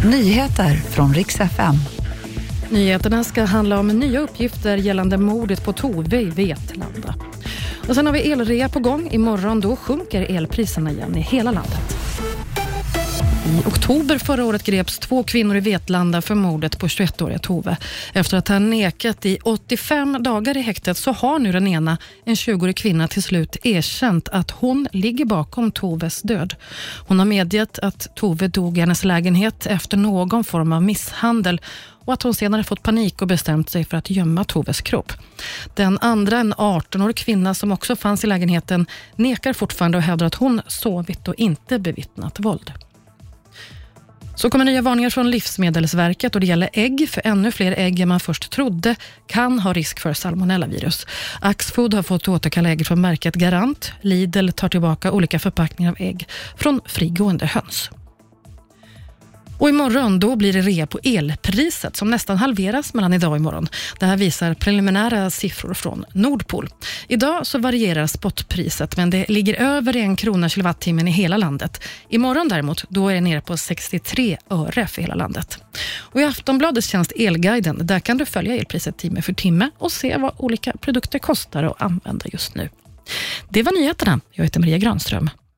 Nyheter från riks FM. Nyheterna ska handla om nya uppgifter gällande mordet på Tove i Vetlanda. Och sen har vi elrea på gång. Imorgon då sjunker elpriserna igen i hela landet. I oktober förra året greps två kvinnor i Vetlanda för mordet på 21-åriga Tove. Efter att ha nekat i 85 dagar i häktet så har nu den ena, en 20-årig kvinna, till slut erkänt att hon ligger bakom Toves död. Hon har medgett att Tove dog i hennes lägenhet efter någon form av misshandel och att hon senare fått panik och bestämt sig för att gömma Toves kropp. Den andra, en 18-årig kvinna som också fanns i lägenheten, nekar fortfarande och hävdar att hon sovit och inte bevittnat våld. Så kommer nya varningar från Livsmedelsverket och det gäller ägg, för ännu fler ägg än man först trodde kan ha risk för salmonellavirus. Axfood har fått återkalla ägg från märket Garant. Lidl tar tillbaka olika förpackningar av ägg från frigående höns. Och imorgon då blir det rea på elpriset som nästan halveras mellan idag och imorgon. Det här visar preliminära siffror från Nordpol. Idag så varierar spotpriset men det ligger över en krona kilowattimmen i hela landet. Imorgon däremot då är det nere på 63 öre för hela landet. Och I Aftonbladets tjänst Elguiden där kan du följa elpriset timme för timme och se vad olika produkter kostar att använda just nu. Det var nyheterna. Jag heter Maria Granström.